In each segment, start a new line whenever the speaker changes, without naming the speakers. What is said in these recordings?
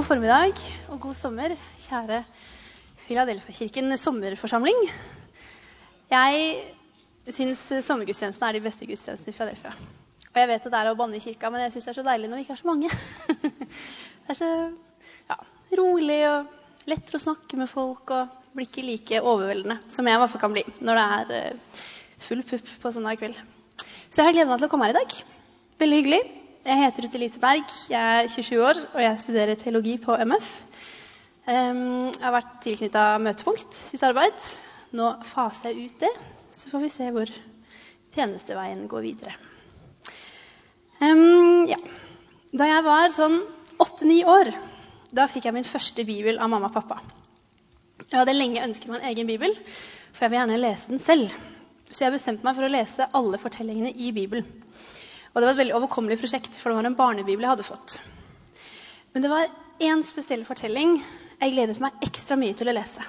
God formiddag og god sommer, kjære Filadelfia-kirken sommerforsamling. Jeg syns sommergudstjenestene er de beste gudstjenestene i Filadelfia. Og jeg vet at det er å banne i kirka, men jeg syns det er så deilig når vi ikke er så mange. det er så ja, rolig og lettere å snakke med folk og blir ikke like overveldende som jeg i hvert fall kan bli når det er eh, full pupp på søndag kveld. Så jeg har gledet meg til å komme her i dag. Veldig hyggelig. Jeg heter Ruth Elise Berg. Jeg er 27 år, og jeg studerer teologi på MF. Jeg har vært tilknytta Møtepunkt sitt arbeid. Nå faser jeg ut det, så får vi se hvor tjenesteveien går videre. Ja. Da jeg var sånn åtte-ni år, da fikk jeg min første bibel av mamma og pappa. Jeg hadde lenge ønsket meg en egen bibel, for jeg vil gjerne lese den selv. Så jeg bestemte meg for å lese alle fortellingene i Bibelen. Og det var et veldig overkommelig prosjekt, for det var en barnebibel jeg hadde fått. Men det var én spesiell fortelling jeg gledet meg ekstra mye til å lese.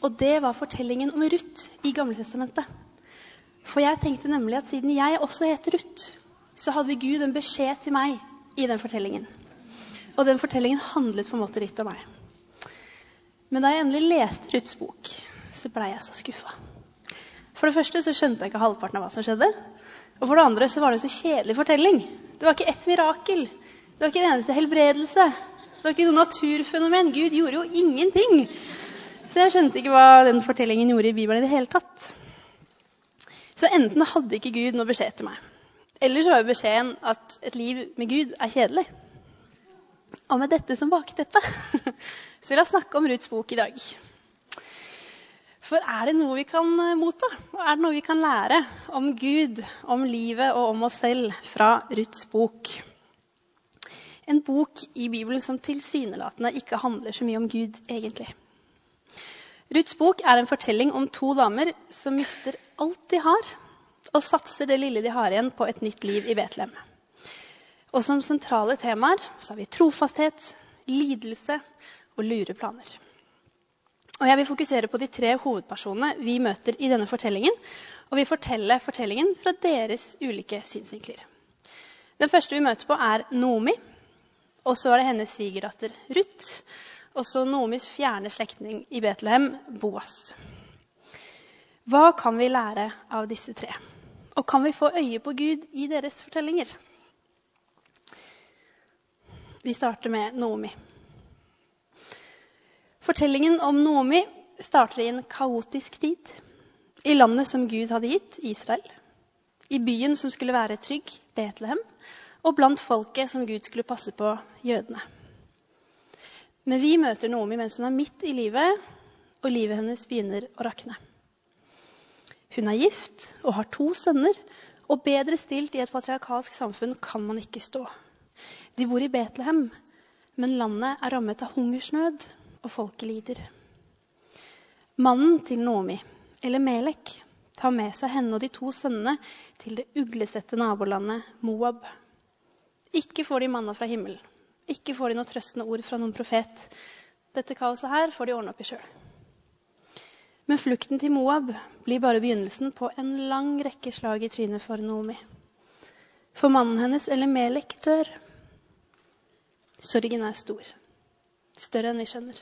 Og det var fortellingen om Ruth i Gamletestamentet. For jeg tenkte nemlig at siden jeg også heter Ruth, så hadde Gud en beskjed til meg i den fortellingen. Og den fortellingen handlet på en måte litt om meg. Men da jeg endelig leste Ruths bok, så blei jeg så skuffa. For det første så skjønte jeg ikke halvparten av hva som skjedde. Og for det andre så var det en så kjedelig fortelling. Det var ikke ett mirakel. Det var ikke en eneste helbredelse. Det var ikke noe naturfenomen. Gud gjorde jo ingenting. Så jeg skjønte ikke hva den fortellingen gjorde i Bibelen i det hele tatt. Så enten hadde ikke Gud noe beskjed til meg, eller så var jo beskjeden at et liv med Gud er kjedelig. Og med dette som bakteppe så vil jeg snakke om Ruths bok i dag. For er det noe vi kan eh, motta? Og er det noe vi kan lære om Gud, om livet og om oss selv fra Ruths bok? En bok i Bibelen som tilsynelatende ikke handler så mye om Gud, egentlig. Ruths bok er en fortelling om to damer som mister alt de har, og satser det lille de har igjen, på et nytt liv i Betlehem. Og som sentrale temaer så har vi trofasthet, lidelse og lure planer. Og jeg vil fokusere på de tre hovedpersonene vi møter i denne fortellingen. Og vi forteller fortellingen fra deres ulike synsvinkler. Den første vi møter på, er Nomi. Og så er det hennes svigerdatter Ruth. Og så Nomis fjerne slektning i Betlehem, Boas. Hva kan vi lære av disse tre? Og kan vi få øye på Gud i deres fortellinger? Vi starter med Nomi. Fortellingen om Noomi starter i en kaotisk tid. I landet som Gud hadde gitt, Israel. I byen som skulle være trygg, Betlehem. Og blant folket som Gud skulle passe på, jødene. Men vi møter Noomi mens hun er midt i livet, og livet hennes begynner å rakne. Hun er gift og har to sønner, og bedre stilt i et patriarkalsk samfunn kan man ikke stå. De bor i Betlehem, men landet er rammet av hungersnød og folket lider. Mannen til Noomi, eller Melek, tar med seg henne og de to sønnene til det uglesette nabolandet Moab. Ikke får de manna fra himmelen. Ikke får de noe trøstende ord fra noen profet. Dette kaoset her får de ordne opp i sjøl. Men flukten til Moab blir bare begynnelsen på en lang rekke slag i trynet for Noomi. For mannen hennes, eller Melek, dør. Sorgen er stor. Større enn vi skjønner.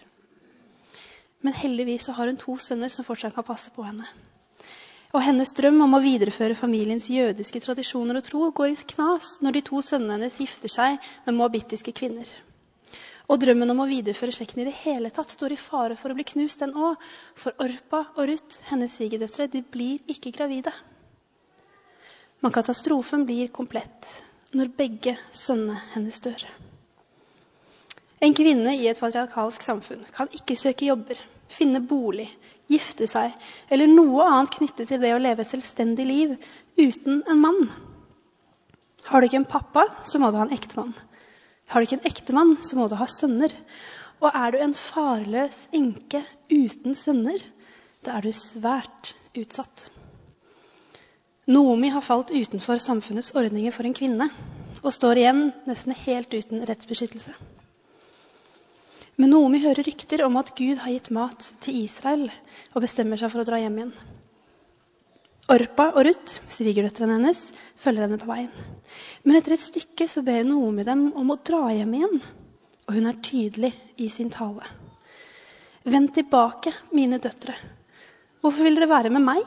Men heldigvis så har hun to sønner som fortsatt kan passe på henne. Og hennes drøm om å videreføre familiens jødiske tradisjoner og tro går i knas når de to sønnene hennes gifter seg med moabittiske kvinner. Og drømmen om å videreføre slekten i det hele tatt står i fare for å bli knust, den òg. For Orpa og Ruth, hennes svigerdøtre, de blir ikke gravide. Men katastrofen blir komplett når begge sønnene hennes dør. En kvinne i et patriarkalsk samfunn kan ikke søke jobber, finne bolig, gifte seg eller noe annet knyttet til det å leve et selvstendig liv uten en mann. Har du ikke en pappa, så må du ha en ektemann. Har du ikke en ektemann, så må du ha sønner. Og er du en farløs enke uten sønner, da er du svært utsatt. Noomi har falt utenfor samfunnets ordninger for en kvinne og står igjen nesten helt uten rettsbeskyttelse. Men Noomi hører rykter om at Gud har gitt mat til Israel, og bestemmer seg for å dra hjem igjen. Orpa og Ruth, svigerdøtrene hennes, følger henne på veien. Men etter et stykke så ber Noomi dem om å dra hjem igjen. og hun er tydelig i sin tale. Vend tilbake, mine døtre. Hvorfor vil dere være med meg?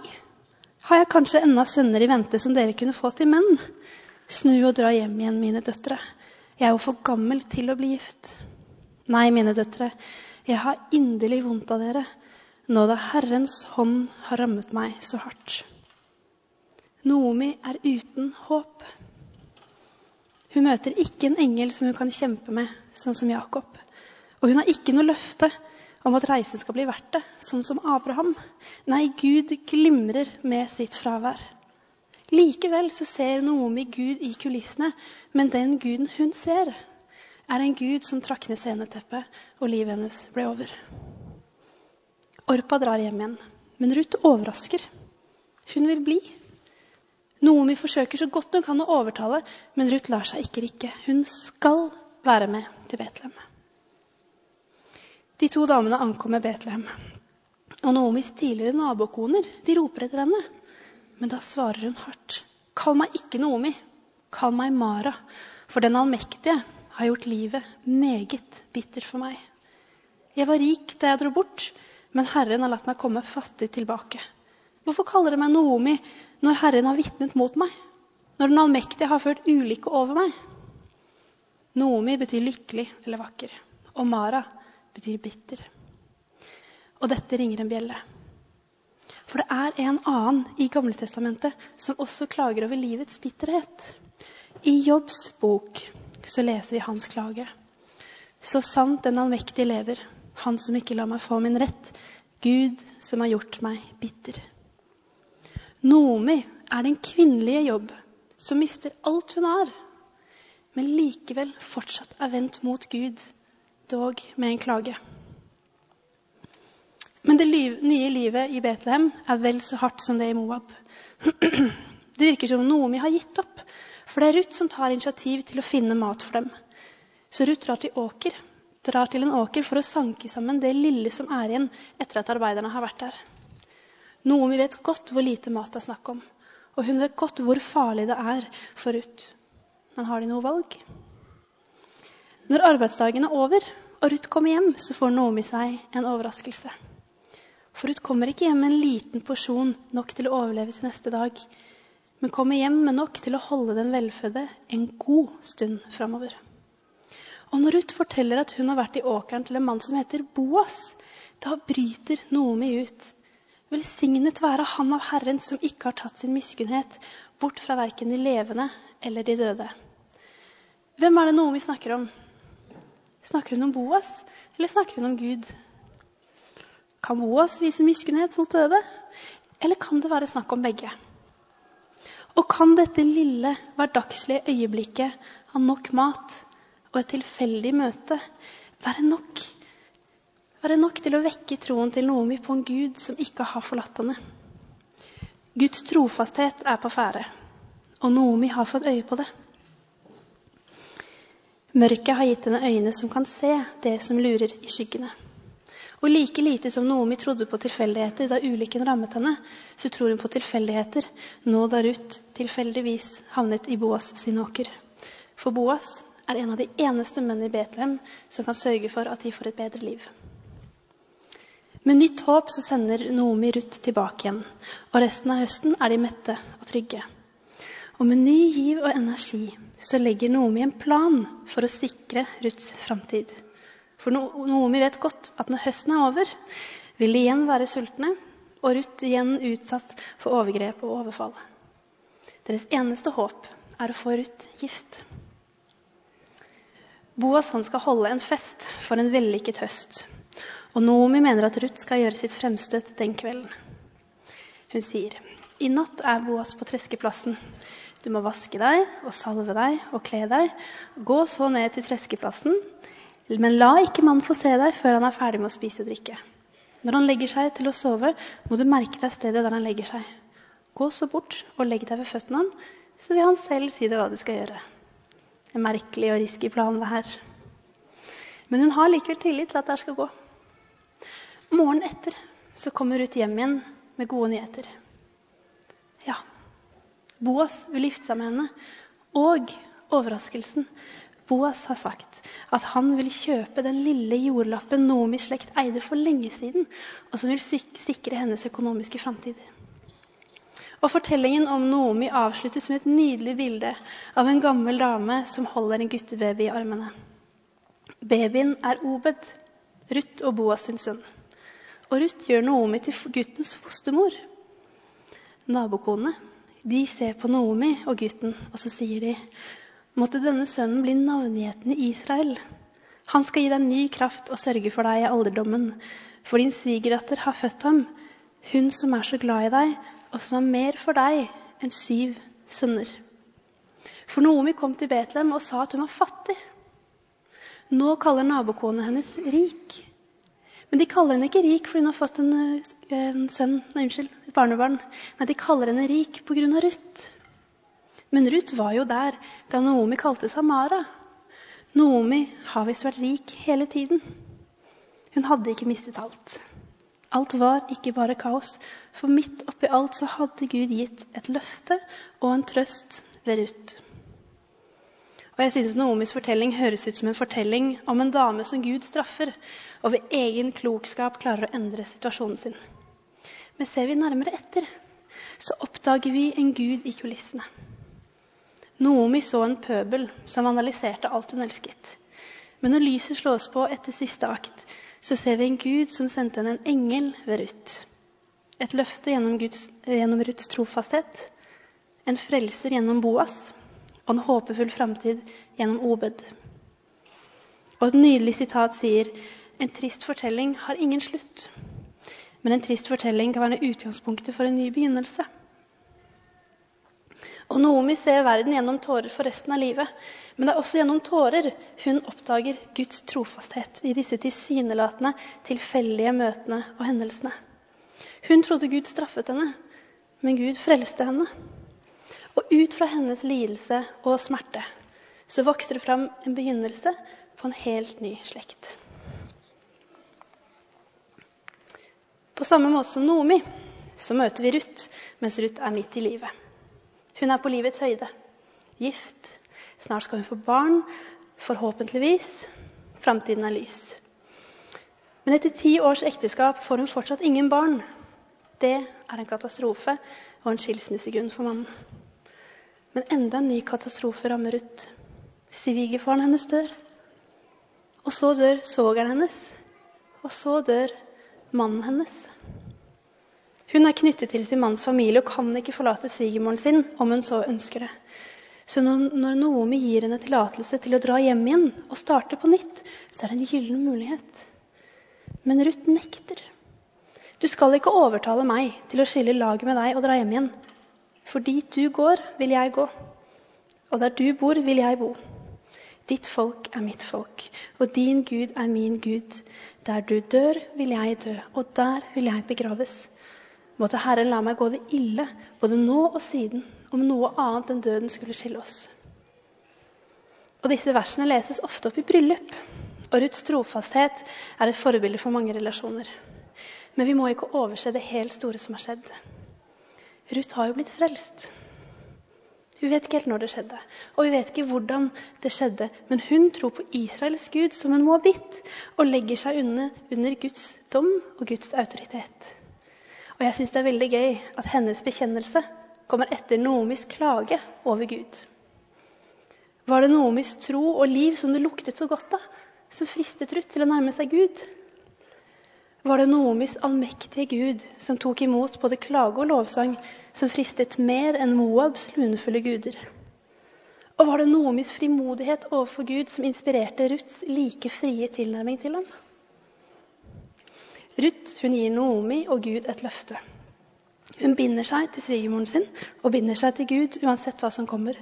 Har jeg kanskje enda sønner i vente som dere kunne få til menn? Snu og dra hjem igjen, mine døtre. Jeg er jo for gammel til å bli gift. Nei, mine døtre, jeg har inderlig vondt av dere, nå da Herrens hånd har rammet meg så hardt. Noomi er uten håp. Hun møter ikke en engel som hun kan kjempe med, sånn som Jakob. Og hun har ikke noe løfte om at reisen skal bli verdt det, sånn som Abraham. Nei, Gud glimrer med sitt fravær. Likevel så ser Noomi Gud i kulissene, men den guden hun ser, er en gud som trakk ned sceneteppet, og livet hennes ble over. Orpa drar hjem igjen, men Ruth overrasker. Hun vil bli. Noomi forsøker så godt hun kan å overtale, men Ruth lar seg ikke rikke. Hun skal være med til Betlehem. De to damene ankommer Betlehem. Og Noomis tidligere nabokoner de roper etter henne. Men da svarer hun hardt. Kall meg ikke Noomi. Kall meg Mara. For den allmektige har gjort livet meget bittert for meg. Jeg var rik da jeg dro bort, men Herren har latt meg komme fattig tilbake. Hvorfor kaller dere meg Noomi når Herren har vitnet mot meg? Når Den allmektige har ført ulykke over meg? Noomi betyr lykkelig eller vakker, og Mara betyr bitter. Og dette ringer en bjelle. For det er en annen i Gamletestamentet som også klager over livets bitterhet. I Jobbs bok så leser vi hans klage. Så sant den allmektige lever, han som ikke lar meg få min rett, Gud som har gjort meg bitter. Nomi er den kvinnelige jobb som mister alt hun har, men likevel fortsatt er vendt mot Gud, dog med en klage. Men det nye livet i Betlehem er vel så hardt som det i Moab. Det virker som Nomi har gitt opp, for det er Ruth som tar initiativ til å finne mat for dem. Så Ruth drar til åker, drar til en åker for å sanke sammen det lille som er igjen etter at arbeiderne har vært der. Noen vi vet godt hvor lite mat det er snakk om. Og hun vet godt hvor farlig det er for Ruth. Men har de noe valg? Når arbeidsdagen er over og Ruth kommer hjem, så får Naomi seg en overraskelse. For Ruth kommer ikke hjem med en liten porsjon nok til å overleve til neste dag, men kommer hjem med nok til å holde den velfødde en god stund framover. Og når Ruth forteller at hun har vært i åkeren til en mann som heter Boas, da bryter Noomi ut Velsignet være Han av Herren som ikke har tatt sin miskunnhet bort fra verken de levende eller de døde. Hvem er det Noomi snakker om? Snakker hun om Boas, eller snakker hun om Gud? Kan Boas vise miskunnhet mot døde, eller kan det være snakk om begge? Og kan dette lille, hverdagslige øyeblikket av nok mat og et tilfeldig møte være nok være nok til å vekke troen til Noomi på en Gud som ikke har forlatt henne. Guds trofasthet er på ferde, og Noomi har fått øye på det. Mørket har gitt henne øyne som kan se det som lurer i skyggene. Og like lite som Noomi trodde på tilfeldigheter da ulykken rammet henne, så tror hun på tilfeldigheter nå da Ruth tilfeldigvis havnet i Boas sin åker. For Boas er en av de eneste menn i Betlehem som kan sørge for at de får et bedre liv. Med nytt håp så sender Noomi Ruth tilbake igjen. Og resten av høsten er de mette og trygge. Og med ny giv og energi så legger Noomi en plan for å sikre Ruths framtid. For Noomi vet godt at når høsten er over, vil de igjen være sultne, og Ruth igjen utsatt for overgrep og overfall. Deres eneste håp er å få Ruth gift. Boas han skal holde en fest for en vellykket høst. Og Noomi mener at Ruth skal gjøre sitt fremstøt den kvelden. Hun sier, 'I natt er Boas på treskeplassen. Du må vaske deg og salve deg og kle deg. Gå så ned til treskeplassen, men la ikke mannen få se deg før han er ferdig med å spise og drikke. Når han legger seg til å sove, må du merke deg stedet der han legger seg. Gå så bort og legg deg ved føttene hans, så vil han selv si deg hva du skal gjøre. En merkelig og risky plan, det her. Men hun har likevel tillit til at det skal gå. Morgenen etter så kommer Ruth hjem igjen med gode nyheter. Ja, Boas vil gifte seg med henne. Og overraskelsen Boas har sagt at han vil kjøpe den lille jordlappen Noomis slekt eide for lenge siden, og som vil sikre hennes økonomiske framtid. Og Fortellingen om Noomi avsluttes med et nydelig bilde av en gammel dame som holder en guttebaby i armene. Babyen er Obed, Ruth og Boas sin sønn. Og Ruth gjør Noomi til guttens fostermor. Nabokonene de ser på Noomi og gutten, og så sier de måtte denne sønnen bli navngjetende i Israel. Han skal gi deg ny kraft og sørge for deg i alderdommen. For din svigerdatter har født ham, hun som er så glad i deg, og som er mer for deg enn syv sønner. For Noomi kom til Betlehem og sa at hun var fattig. Nå kaller nabokona hennes rik. Men de kaller henne ikke rik fordi hun har fått en, en sønn, nei, unnskyld, et barnebarn. Nei, de kaller henne rik pga. Ruth. Men Ruth var jo der da Naomi kalte seg Mara. Naomi har visst vært rik hele tiden. Hun hadde ikke mistet alt. Alt var ikke bare kaos, for midt oppi alt så hadde Gud gitt et løfte og en trøst ved Ruth. Og jeg synes Noomis fortelling høres ut som en fortelling om en dame som Gud straffer, og ved egen klokskap klarer å endre situasjonen sin. Men ser vi nærmere etter, så oppdager vi en Gud i kulissene. Noomi så en pøbel som vandaliserte alt hun elsket. Men når lyset slås på etter siste akt, så ser vi en Gud som sendte henne en engel ved Ruth. Et løfte gjennom, Guds, gjennom Ruths trofasthet, en frelser gjennom Boas og en håpefull framtid gjennom Obed. Og et nydelig sitat sier en trist fortelling har ingen slutt. Men en trist fortelling kan være utgangspunktet for en ny begynnelse. Og Naomi ser verden gjennom tårer for resten av livet. Men det er også gjennom tårer hun oppdager Guds trofasthet i disse tilsynelatende tilfeldige møtene og hendelsene. Hun trodde Gud straffet henne, men Gud frelste henne. Og ut fra hennes lidelse og smerte så vokser det fram en begynnelse på en helt ny slekt. På samme måte som Nomi så møter vi Ruth mens Ruth er midt i livet. Hun er på livets høyde. Gift. Snart skal hun få barn. Forhåpentligvis. Framtiden er lys. Men etter ti års ekteskap får hun fortsatt ingen barn. Det er en katastrofe og en skilsmissegrunn for mannen. Men enda en ny katastrofe rammer ut. Svigerfaren hennes dør. Og så dør svogeren hennes. Og så dør mannen hennes. Hun er knyttet til sin manns familie og kan ikke forlate svigermoren sin om hun så ønsker det. Så når Noomi gir henne tillatelse til å dra hjem igjen og starte på nytt, så er det en gyllen mulighet. Men Ruth nekter. Du skal ikke overtale meg til å skille laget med deg og dra hjem igjen. For dit du går, vil jeg gå. Og der du bor, vil jeg bo. Ditt folk er mitt folk, og din Gud er min Gud. Der du dør, vil jeg dø, og der vil jeg begraves. Måtte Herren la meg gå det ille, både nå og siden, om noe annet enn døden skulle skille oss. Og Disse versene leses ofte opp i bryllup, og Ruths trofasthet er et forbilde for mange relasjoner. Men vi må ikke overse det helt store som har skjedd. Ruth har jo blitt frelst. Vi vet ikke helt når det skjedde, og vi vet ikke hvordan det skjedde. Men hun tror på Israels Gud som en moabit og legger seg under, under Guds dom og Guds autoritet. Og jeg syns det er veldig gøy at hennes bekjennelse kommer etter Noomis klage over Gud. Var det Noomis tro og liv som det luktet så godt av, som fristet Ruth til å nærme seg Gud? Var det Noomis allmektige Gud som tok imot både klage og lovsang, som fristet mer enn Moabs lunefulle guder? Og var det Noomis frimodighet overfor Gud som inspirerte Ruths like frie tilnærming til ham? Ruth hun gir Noomi og Gud et løfte. Hun binder seg til svigermoren sin og binder seg til Gud uansett hva som kommer.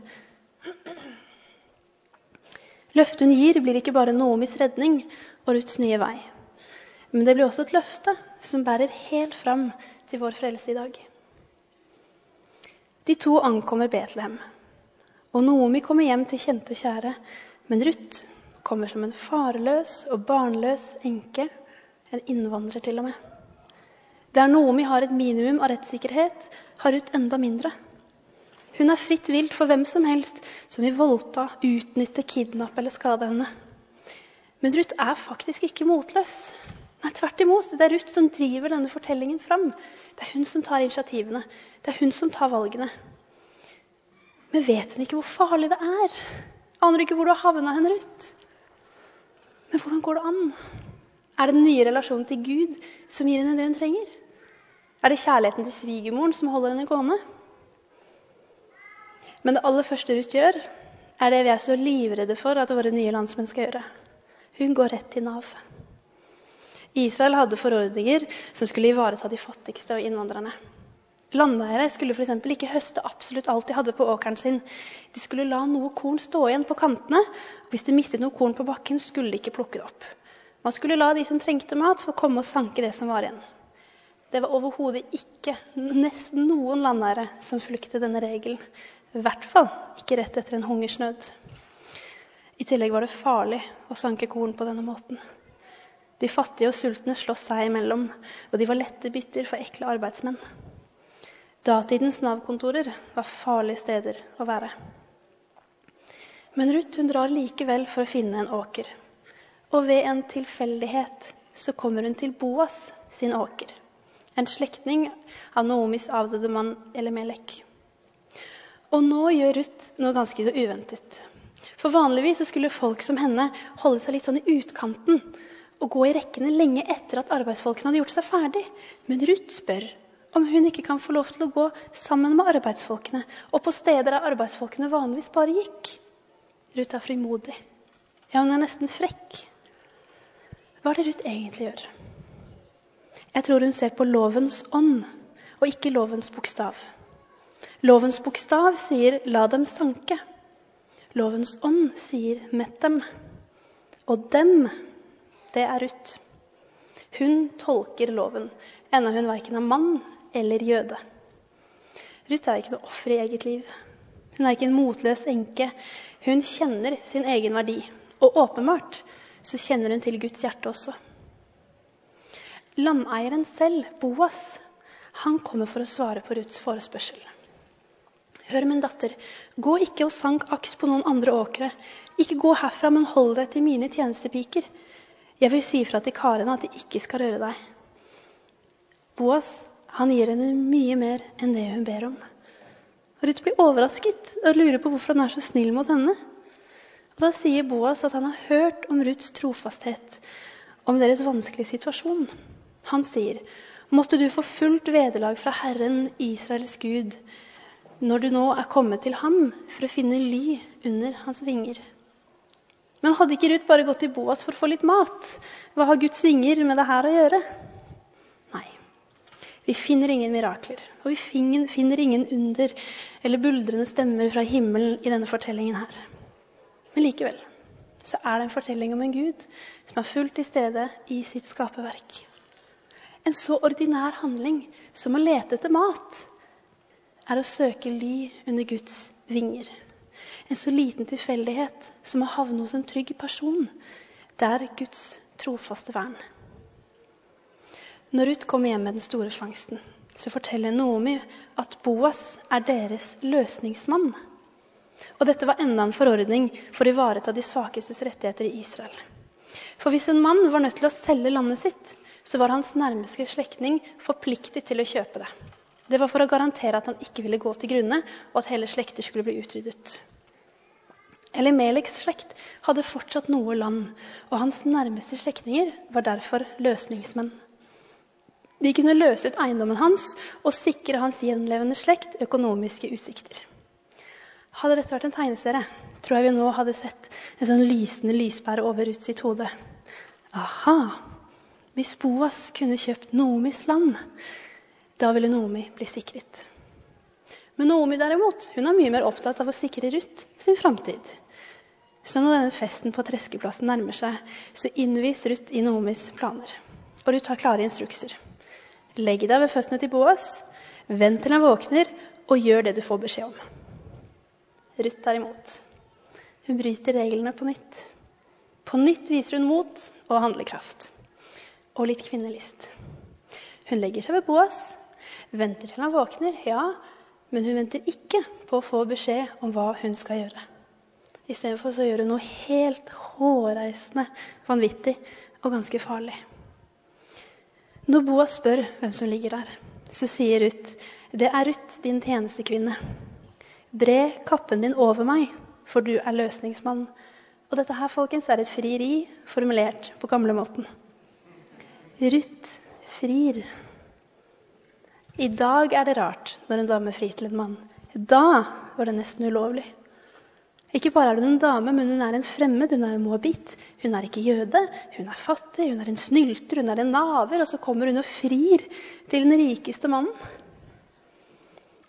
Løftet hun gir, blir ikke bare Noomis redning og Ruths nye vei. Men det blir også et løfte som bærer helt fram til vår frelse i dag. De to ankommer Betlehem. Og Noomi kommer hjem til kjente og kjære. Men Ruth kommer som en farløs og barnløs enke en innvandrer til og med. Der Noomi har et minimum av rettssikkerhet, har Ruth enda mindre. Hun er fritt vilt for hvem som helst som vil voldta, utnytte, kidnappe eller skade henne. Men Ruth er faktisk ikke motløs. Nei, Tvert imot. Det er Ruth som driver denne fortellingen fram. Det er hun som tar initiativene. Det er hun som tar valgene. Men vet hun ikke hvor farlig det er? Aner du ikke hvor du har havna hen, Ruth? Men hvordan går det an? Er det den nye relasjonen til Gud som gir henne det hun trenger? Er det kjærligheten til svigermoren som holder henne gående? Men det aller første Ruth gjør, er det vi er så livredde for at våre nye landsmenn skal gjøre. Hun går rett til Nav. Israel hadde forordninger som skulle ivareta de fattigste og innvandrerne. Landeiere skulle f.eks. ikke høste absolutt alt de hadde på åkeren sin. De skulle la noe korn stå igjen på kantene. Hvis de mistet noe korn på bakken, skulle de ikke plukke det opp. Man skulle la de som trengte mat, få komme og sanke det som var igjen. Det var overhodet ikke nesten noen landeiere som fulgte denne regelen. I hvert fall ikke rett etter en hungersnød. I tillegg var det farlig å sanke korn på denne måten. De fattige og sultne sloss seg imellom, og de var lette bytter for ekle arbeidsmenn. Datidens Nav-kontorer var farlige steder å være. Men Ruth hun drar likevel for å finne en åker. Og ved en tilfeldighet så kommer hun til Boas sin åker. En slektning av Noomis avdøde mann Elimelek. Og nå gjør Ruth noe ganske så uventet. For vanligvis så skulle folk som henne holde seg litt sånn i utkanten og gå i rekkene lenge etter at arbeidsfolkene hadde gjort seg ferdig. Men Ruth spør om hun ikke kan få lov til å gå sammen med arbeidsfolkene og på steder der arbeidsfolkene vanligvis bare gikk. Ruth er frimodig. Ja, hun er nesten frekk. Hva er det Ruth egentlig gjør? Jeg tror hun ser på lovens ånd og ikke lovens bokstav. Lovens bokstav sier 'la dem sanke'. Lovens ånd sier 'mett dem'. Og 'dem', det er Ruth. Hun tolker loven, enda hun verken er mann eller jøde. Ruth er ikke noe offer i eget liv. Hun er ikke en motløs enke. Hun kjenner sin egen verdi. Og åpenbart så kjenner hun til Guds hjerte også. Landeieren selv, Boas, han kommer for å svare på Ruths forespørsel. Hør, min datter, gå ikke og sank aks på noen andre åkre. Ikke gå herfra, men hold deg til mine tjenestepiker. Jeg vil si ifra til karene at de ikke skal røre deg. Boas han gir henne mye mer enn det hun ber om. Ruth blir overrasket og lurer på hvorfor han er så snill mot henne. Og Da sier Boas at han har hørt om Ruths trofasthet, om deres vanskelige situasjon. Han sier, 'Måtte du få fullt vederlag fra Herren Israels Gud' når du nå er kommet til ham for å finne ly under hans vinger. Men hadde ikke Ruth bare gått til Boas for å få litt mat? Hva har Guds vinger med det her å gjøre? Nei. Vi finner ingen mirakler, og vi finner ingen under eller buldrende stemmer fra himmelen i denne fortellingen her. Men likevel så er det en fortelling om en Gud som er fullt til stede i sitt skaperverk. En så ordinær handling som å lete etter mat er å søke ly under Guds vinger. En så liten tilfeldighet som å havne hos en trygg person. Det er Guds trofaste vern. Når Ruth kommer hjem med den store fangsten, så forteller Noomi at Boas er deres løsningsmann. Og dette var enda en forordning for å ivareta de svakestes rettigheter i Israel. For hvis en mann var nødt til å selge landet sitt, så var hans nærmeste slektning forpliktet til å kjøpe det. Det var for å garantere at han ikke ville gå til grunne, og at hele slekter skulle bli utryddet. Elimeleks slekt hadde fortsatt noe land, og hans nærmeste slektninger var derfor løsningsmenn. De kunne løse ut eiendommen hans og sikre hans gjenlevende slekt økonomiske utsikter. Hadde dette vært en tegneserie, tror jeg vi nå hadde sett en sånn lysende lyspære over Ruth sitt hode. Aha! Hvis Boas kunne kjøpt Noomis land, da ville Noomi bli sikret. Men Noomi derimot, hun er mye mer opptatt av å sikre Ruth sin framtid. Så når denne festen på Treskeplassen nærmer seg, så innvis Ruth i Noomis planer. Og Ruth har klare instrukser. Legg deg ved føttene til Boas, vent til han våkner, og gjør det du får beskjed om. Ruth er imot. Hun bryter reglene på nytt. På nytt viser hun mot og handlekraft. Og litt kvinnelist. Hun legger seg ved Boas, venter til han våkner, ja, Men hun venter ikke på å få beskjed om hva hun skal gjøre. Istedenfor så gjør hun noe helt hårreisende, vanvittig og ganske farlig. Når Boas spør hvem som ligger der, så sier Ruth, det er Ruth, din tjenestekvinne. Bre kappen din over meg, for du er løsningsmann. Og dette her, folkens, er et frieri formulert på gamlemåten. Ruth frir. I dag er det rart når en dame frir til en mann. Da var det nesten ulovlig. Ikke bare er hun en dame, men hun er en fremmed, hun er en moabit. Hun er ikke jøde, hun er fattig, hun er en snylter, hun er en naver. Og så kommer hun og frir til den rikeste mannen.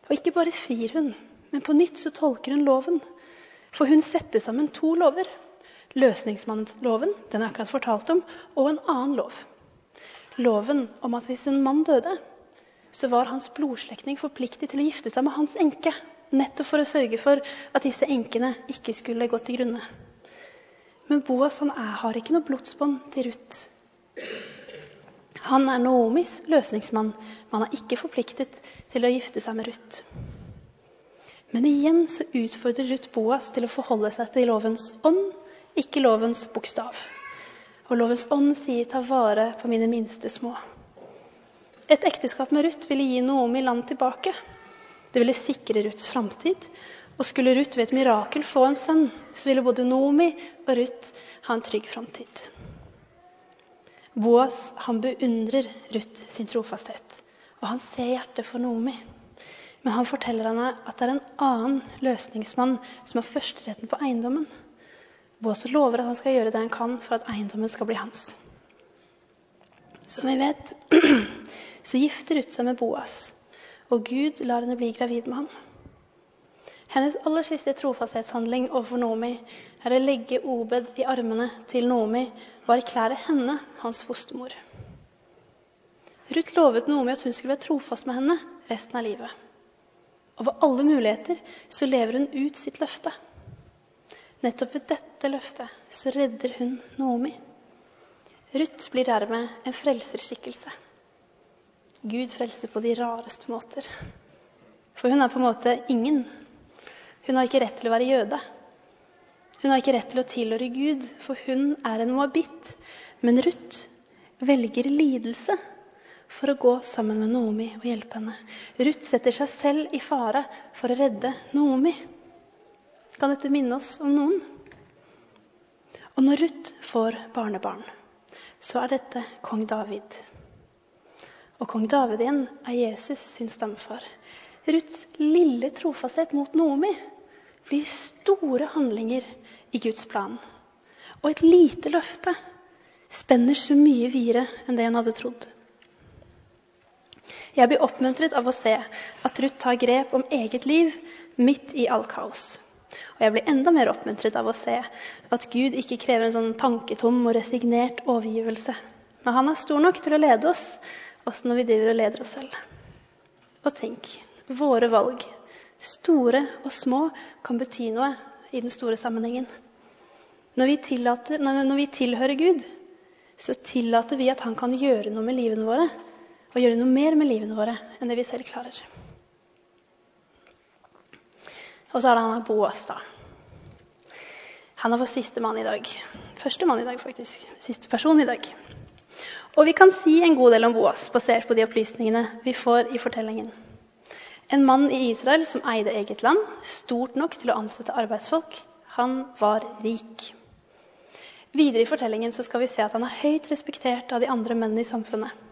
Og ikke bare frir hun, men på nytt så tolker hun loven. For hun setter sammen to lover. Løsningsmannsloven, den jeg akkurat fortalt om, og en annen lov. Loven om at hvis en mann døde, så var hans blodslektning forpliktet til å gifte seg med hans enke. Nettopp for å sørge for at disse enkene ikke skulle gå til grunne. Men Boas han er, har ikke noe blodsbånd til Ruth. Han er Noomis løsningsmann, men han er ikke forpliktet til å gifte seg med Ruth. Men igjen så utfordrer Ruth Boas til å forholde seg til lovens ånd, ikke lovens bokstav. Og lovens ånd sier 'ta vare på mine minste små'. Et ekteskap med Ruth ville gi Noomi land tilbake. Det ville sikre Ruths framtid. Og skulle Ruth ved et mirakel få en sønn, så ville både Noomi og Ruth ha en trygg framtid. Boas han beundrer Ruth sin trofasthet, og han ser hjertet for Noomi. Men han forteller henne at det er en annen løsningsmann som har førsteretten på eiendommen. Boas lover at han skal gjøre det han kan for at eiendommen skal bli hans. Som vi vet, så gifter Ruth seg med Boas, og Gud lar henne bli gravid med ham. Hennes aller siste trofasthetshandling overfor Nomi er å legge Obed i armene til Nomi og erklære henne hans fostermor. Ruth lovet Nomi at hun skulle være trofast med henne resten av livet. Over alle muligheter så lever hun ut sitt løfte. Nettopp ved dette løftet så redder hun Naomi. Ruth blir dermed en frelserskikkelse. Gud frelser på de rareste måter. For hun er på en måte ingen. Hun har ikke rett til å være jøde. Hun har ikke rett til å tilhøre Gud, for hun er en moabit. Men Ruth velger lidelse for å gå sammen med Noomi og hjelpe henne. Ruth setter seg selv i fare for å redde Noomi. Kan dette minne oss om noen? Og når Ruth får barnebarn så er dette kong David. Og kong David igjen er Jesus sin stamfar. Ruths lille trofasthet mot Noomi blir store handlinger i Guds plan. Og et lite løfte spenner så mye videre enn det hun hadde trodd. Jeg blir oppmuntret av å se at Ruth tar grep om eget liv midt i all kaos. Og jeg blir enda mer oppmuntret av å se at Gud ikke krever en sånn tanketom og resignert overgivelse. Men han er stor nok til å lede oss, også når vi driver og leder oss selv. Og tenk, våre valg, store og små, kan bety noe i den store sammenhengen. Når vi, tillater, når vi tilhører Gud, så tillater vi at han kan gjøre noe med livene våre. Og gjøre noe mer med livene våre enn det vi selv klarer. Og så er det han Boas, da. Han er vår siste mann i dag. Første mann i dag, faktisk. Siste person i dag. Og vi kan si en god del om Boas, basert på de opplysningene vi får i fortellingen. En mann i Israel som eide eget land, stort nok til å ansette arbeidsfolk. Han var rik. Videre i fortellingen skal vi se at han er høyt respektert av de andre mennene i samfunnet.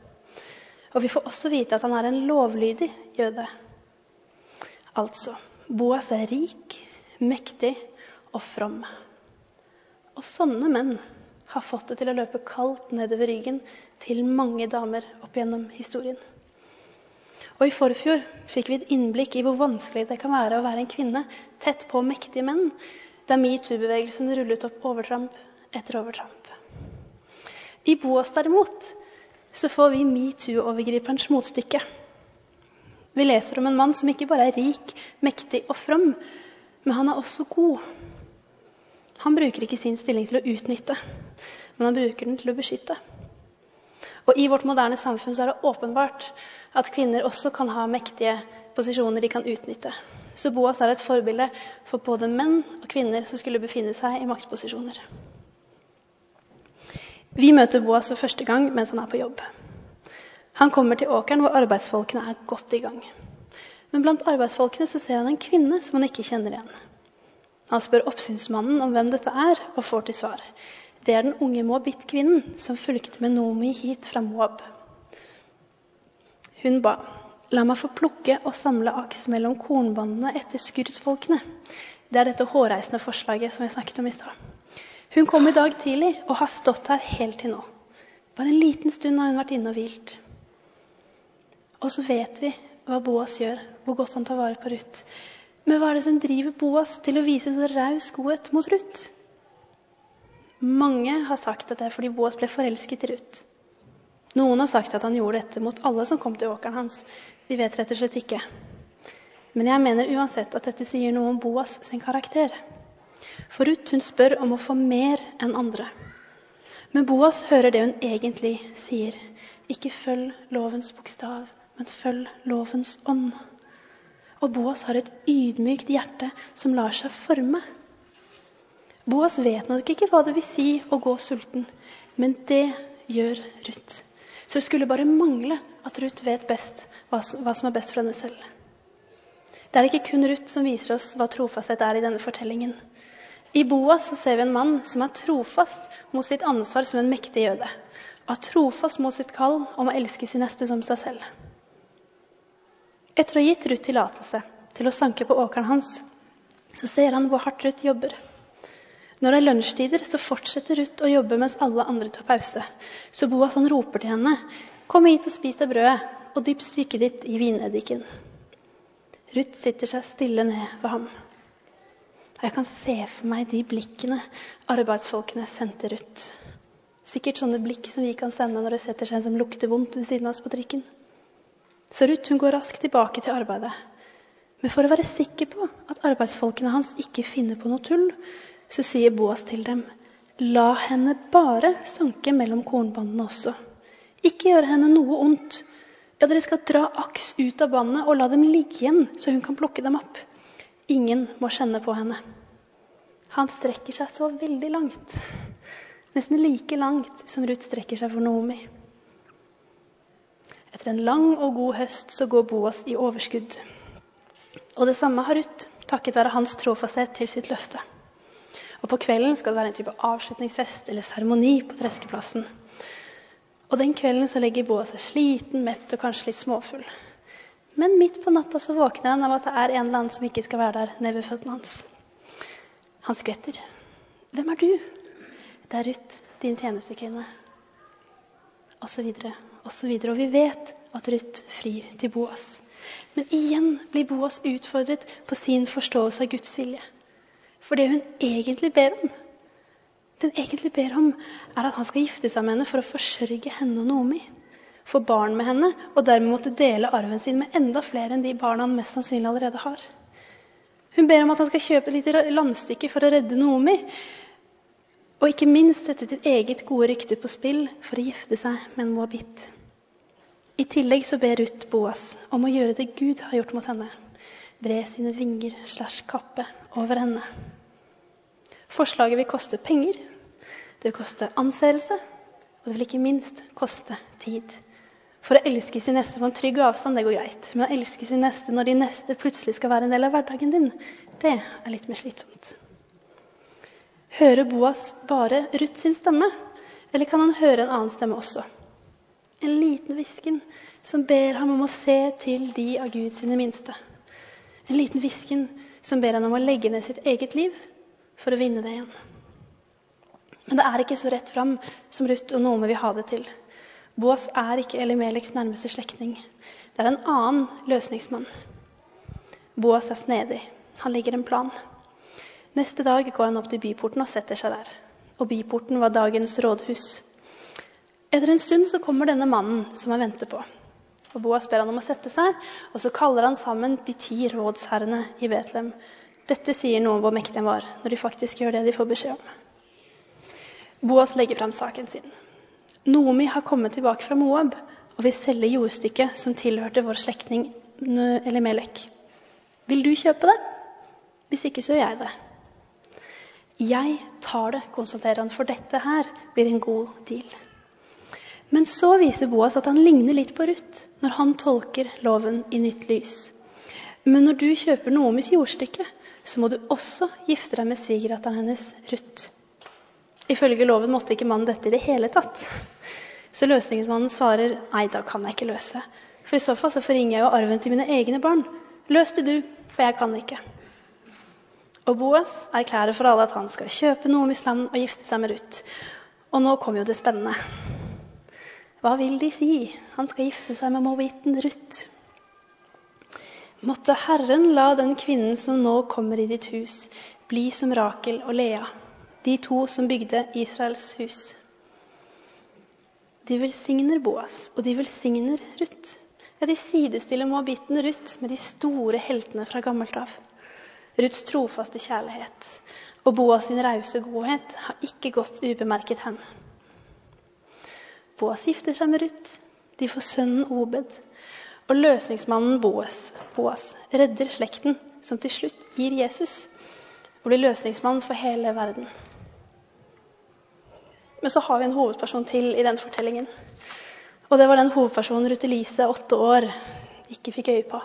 Og vi får også vite at han er en lovlydig jøde. Altså Boas er rik, mektig og from. Og sånne menn har fått det til å løpe kaldt nedover ryggen til mange damer opp gjennom historien. Og I forfjor fikk vi et innblikk i hvor vanskelig det kan være å være en kvinne tett på mektige menn, da metoo-bevegelsen rullet opp overtramp etter overtramp. I Boas derimot så får vi metoo-overgriperens motstykke. Vi leser om en mann som ikke bare er rik, mektig og from, men han er også god. Han bruker ikke sin stilling til å utnytte, men han bruker den til å beskytte. Og i vårt moderne samfunn så er det åpenbart at kvinner også kan ha mektige posisjoner de kan utnytte. Så Boas er et forbilde for både menn og kvinner som skulle befinne seg i maktposisjoner. Vi møter Boas for første gang mens han er på jobb. Han kommer til åkeren hvor arbeidsfolkene er godt i gang. Men blant arbeidsfolkene så ser han en kvinne som han ikke kjenner igjen. Han spør oppsynsmannen om hvem dette er, og får til svar. Det er den unge Moabit-kvinnen som fulgte med Nomi hit fra Moab. Hun ba, la meg få plukke og samle aks mellom kornbåndene etter skurtfolkene. Det er dette hårreisende forslaget som jeg snakket om i stad. Hun kom i dag tidlig og har stått her helt til nå. Bare en liten stund har hun vært inne og hvilt. Og så vet vi hva Boas gjør, hvor godt han tar vare på Ruth. Men hva er det som driver Boas til å vise en så raus godhet mot Ruth? Mange har sagt at det er fordi Boas ble forelsket i Ruth. Noen har sagt at han gjorde dette mot alle som kom til åkeren hans. Vi vet rett og slett ikke. Men jeg mener uansett at dette sier noe om Boas sin karakter. For Ruth hun spør om å få mer enn andre. Men Boas hører det hun egentlig sier. Ikke følg lovens bokstav, men følg lovens ånd. Og Boas har et ydmykt hjerte som lar seg forme. Boas vet nok ikke hva det vil si å gå sulten, men det gjør Ruth. Så det skulle bare mangle at Ruth vet best hva som er best for henne selv. Det er ikke kun Ruth som viser oss hva trofasthet er i denne fortellingen. I Boas ser vi en mann som er trofast mot sitt ansvar som en mektig jøde. Er trofast mot sitt kall om å elske sin neste som seg selv. Etter å ha gitt Ruth tillatelse til å sanke på åkeren hans, så ser han hvor hardt Ruth jobber. Når det er lunsjtider, så fortsetter Ruth å jobbe mens alle andre tar pause. Så Boas han roper til henne, 'Kom hit og spis av brødet, og dypp stykket ditt i vineddiken.' Ruth sitter seg stille ned ved ham. Jeg kan se for meg de blikkene arbeidsfolkene sendte Ruth. Sikkert sånne blikk som vi kan sende når det setter seg en som lukter vondt ved siden av oss på trikken. Så Ruth hun går raskt tilbake til arbeidet. Men for å være sikker på at arbeidsfolkene hans ikke finner på noe tull, så sier Boas til dem, la henne bare sanke mellom kornbandene også. Ikke gjøre henne noe ondt. Ja, dere skal dra aks ut av bandet og la dem ligge igjen, så hun kan plukke dem opp. Ingen må kjenne på henne. Han strekker seg så veldig langt. Nesten like langt som Ruth strekker seg for Noomi. Etter en lang og god høst så går Boas i overskudd. Og det samme har Ruth, takket være hans trofasthet til sitt løfte. Og på kvelden skal det være en type avslutningsfest eller seremoni på treskeplassen. Og den kvelden så legger Boas seg sliten, mett og kanskje litt småfull. Men midt på natta så våkner han av at det er en eller annen som ikke skal være der nede ved føttene hans. Han skvetter. 'Hvem er du?' 'Det er Ruth, din tjenestekvinne.' Og så videre. Og, og vi vet at Ruth frir til Boas. Men igjen blir Boas utfordret på sin forståelse av Guds vilje. For det hun egentlig ber om, den egentlig ber om, er at han skal gifte seg med henne for å forsørge henne og Noomi. Få barn med henne, og dermed måtte dele arven sin med enda flere enn de barna han mest sannsynlig allerede har. Hun ber om at han skal kjøpe et lite landstykke for å redde Noomi. Og ikke minst sette sitt eget gode rykte på spill for å gifte seg med en moabit. I tillegg så ber Ruth Boas om å gjøre det Gud har gjort mot henne. Bre sine vinger slash kappe over henne. Forslaget vil koste penger, det vil koste anseelse, og det vil ikke minst koste tid. For å elske sin neste på en trygg avstand, det går greit. Men å elske sin neste når de neste plutselig skal være en del av hverdagen din, det er litt mer slitsomt. Hører Boas bare Ruth sin stemme, eller kan han høre en annen stemme også? En liten hvisken som ber ham om å se til de av Gud sine minste. En liten hvisken som ber ham om å legge ned sitt eget liv for å vinne det igjen. Men det er ikke så rett fram som Ruth og Nome vil ha det til. Boas er ikke Elimeleks nærmeste slektning. Det er en annen løsningsmann. Boas er snedig. Han legger en plan. Neste dag går han opp til byporten og setter seg der. Og byporten var dagens rådhus. Etter en stund så kommer denne mannen som han venter på. Og Boas ber han om å sette seg, og så kaller han sammen de ti rådsherrene i Betlehem. Dette sier noe om hvor mektig han var, når de faktisk gjør det de får beskjed om. Boas legger fram saken sin. Noomi har kommet tilbake fra Moab og vil selge jordstykket som tilhørte vår slektning Elimelek. Vil du kjøpe det? Hvis ikke, så gjør jeg det. Jeg tar det, konstaterer han, for dette her blir en god deal. Men så viser Boas at han ligner litt på Ruth når han tolker loven i nytt lys. Men når du kjøper Noomis jordstykke, så må du også gifte deg med svigerdatteren hennes, Ruth. Ifølge loven måtte ikke mannen dette i det hele tatt. Så løsningsmannen svarer nei, da kan jeg ikke løse. For i så fall så forringer jeg jo arven til mine egne barn. Løs det du, for jeg kan ikke. Og Boas erklærer for alle at han skal kjøpe noe om land og gifte seg med Ruth. Og nå kommer jo det spennende. Hva vil de si? Han skal gifte seg med moabitten Ruth. Måtte Herren la den kvinnen som nå kommer i ditt hus, bli som Rakel og Lea, de to som bygde Israels hus. De velsigner Boas, og de velsigner Ruth. Ja, de sidestiller moabitten Ruth med de store heltene fra gammelt av. Ruths trofaste kjærlighet og Boas sin rause godhet har ikke gått ubemerket hen. Boas gifter seg med Ruth. De får sønnen Obed. Og løsningsmannen Boas, Boas redder slekten, som til slutt gir Jesus, og blir løsningsmann for hele verden. Men så har vi en hovedperson til i den fortellingen. Og det var den hovedpersonen Ruth Elise, åtte år, ikke fikk øye på.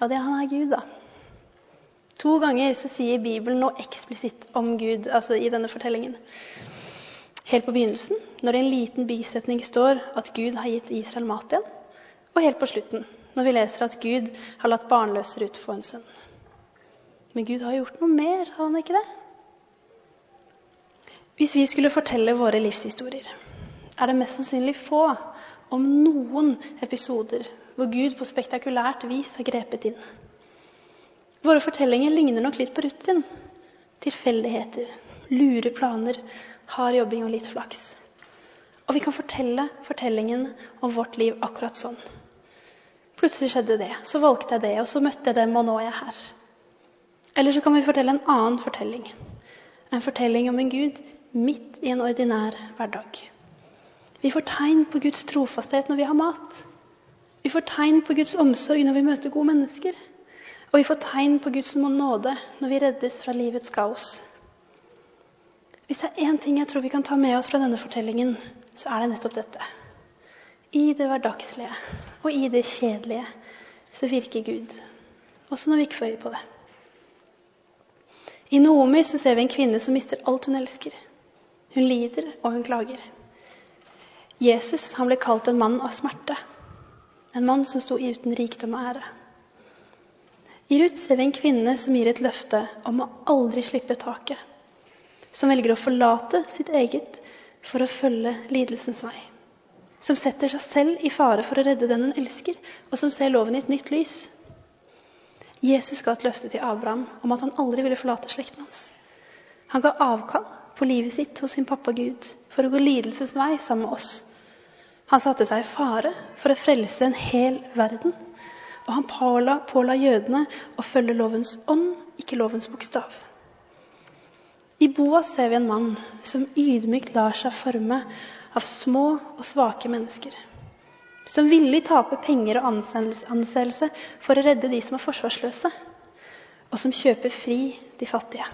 Ja, det han er Gud, da. To ganger så sier Bibelen noe eksplisitt om Gud altså i denne fortellingen. Helt på begynnelsen, når det i en liten bisetning står at Gud har gitt Israel mat igjen. Og helt på slutten, når vi leser at Gud har latt barnløse Ruth få en sønn. Men Gud har gjort noe mer, har han ikke det? Hvis vi skulle fortelle våre livshistorier, er det mest sannsynlig få, om noen episoder, hvor Gud på spektakulært vis har grepet inn. Våre fortellinger ligner nok litt på Ruth sin. Tilfeldigheter, lure planer, hard jobbing og litt flaks. Og vi kan fortelle fortellingen om vårt liv akkurat sånn. Plutselig skjedde det, så valgte jeg det, og så møtte jeg dem, og nå er jeg her. Eller så kan vi fortelle en annen fortelling. En fortelling om en Gud midt i en ordinær hverdag. Vi får tegn på Guds trofasthet når vi har mat. Vi får tegn på Guds omsorg når vi møter gode mennesker. Og vi får tegn på Guds nåde når vi reddes fra livets kaos. Hvis det er én ting jeg tror vi kan ta med oss fra denne fortellingen, så er det nettopp dette. I det hverdagslige og i det kjedelige så virker Gud. Også når vi ikke får øye på det. I Noomi så ser vi en kvinne som mister alt hun elsker. Hun lider, og hun klager. Jesus han ble kalt en mann av smerte. En mann som sto uten rikdom og ære. I Ruth ser vi en kvinne som gir et løfte om å aldri slippe taket. Som velger å forlate sitt eget for å følge lidelsens vei. Som setter seg selv i fare for å redde den hun elsker, og som ser loven i et nytt lys. Jesus ga et løfte til Abraham om at han aldri ville forlate slekten hans. Han ga avkall på livet sitt hos sin pappa Gud for å gå lidelsens vei sammen med oss. Han satte seg i fare for å frelse en hel verden og han påla, påla jødene å følge lovens ånd, ikke lovens bokstav. I Boas ser vi en mann som ydmykt lar seg forme av små og svake mennesker. Som villig taper penger og anseelse for å redde de som er forsvarsløse. Og som kjøper fri de fattige.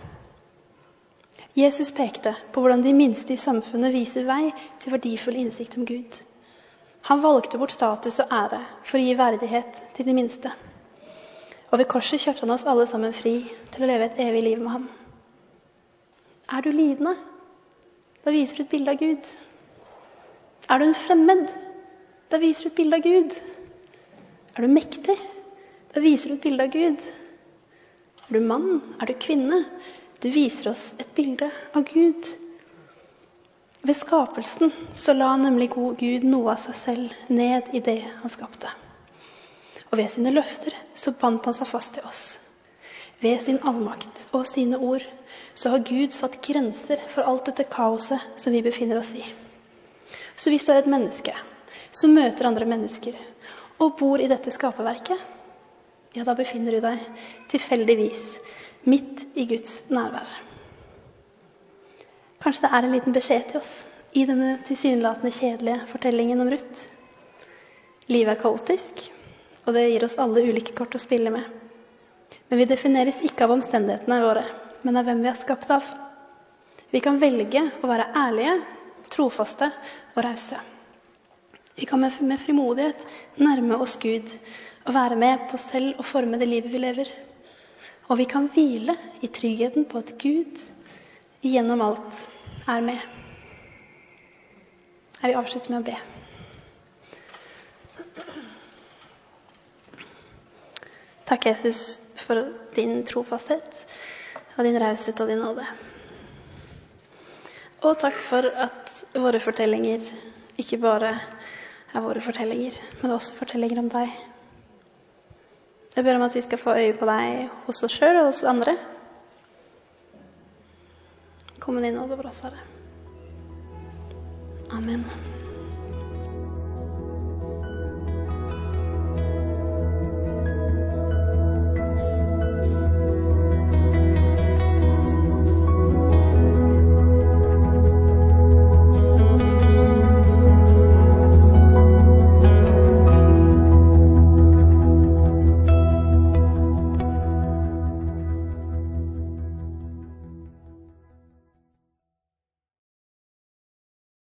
Jesus pekte på hvordan de minste i samfunnet viser vei til verdifull innsikt om Gud. Han valgte bort status og ære for å gi verdighet til de minste. Og ved korset kjøpte han oss alle sammen fri til å leve et evig liv med ham. Er du lidende? Da viser du et bilde av Gud. Er du en fremmed? Da viser du et bilde av Gud. Er du mektig? Da viser du et bilde av Gud. Er du mann? Er du kvinne? Du viser oss et bilde av Gud. Ved skapelsen så la nemlig Gud noe av seg selv ned i det han skapte. Og ved sine løfter så bandt han seg fast til oss. Ved sin allmakt og sine ord så har Gud satt grenser for alt dette kaoset som vi befinner oss i. Så hvis du er et menneske som møter andre mennesker og bor i dette skaperverket, ja, da befinner du deg tilfeldigvis midt i Guds nærvær. Kanskje det er en liten beskjed til oss i denne tilsynelatende kjedelige fortellingen om Ruth. Livet er kaotisk, og det gir oss alle ulike kort å spille med. Men vi defineres ikke av omstendighetene våre, men av hvem vi er skapt av. Vi kan velge å være ærlige, trofaste og rause. Vi kan med frimodighet nærme oss Gud og være med på selv å forme det livet vi lever. Og vi kan hvile i tryggheten på at Gud gjennom alt er med. Jeg vil avslutte med å be. Takk, Jesus, for din trofasthet og din raushet og din nåde. Og takk for at våre fortellinger ikke bare er våre fortellinger, men også fortellinger om deg. Jeg ber om at vi skal få øye på deg hos oss sjøl og hos andre. Kom inn over oss, Herre. Amen.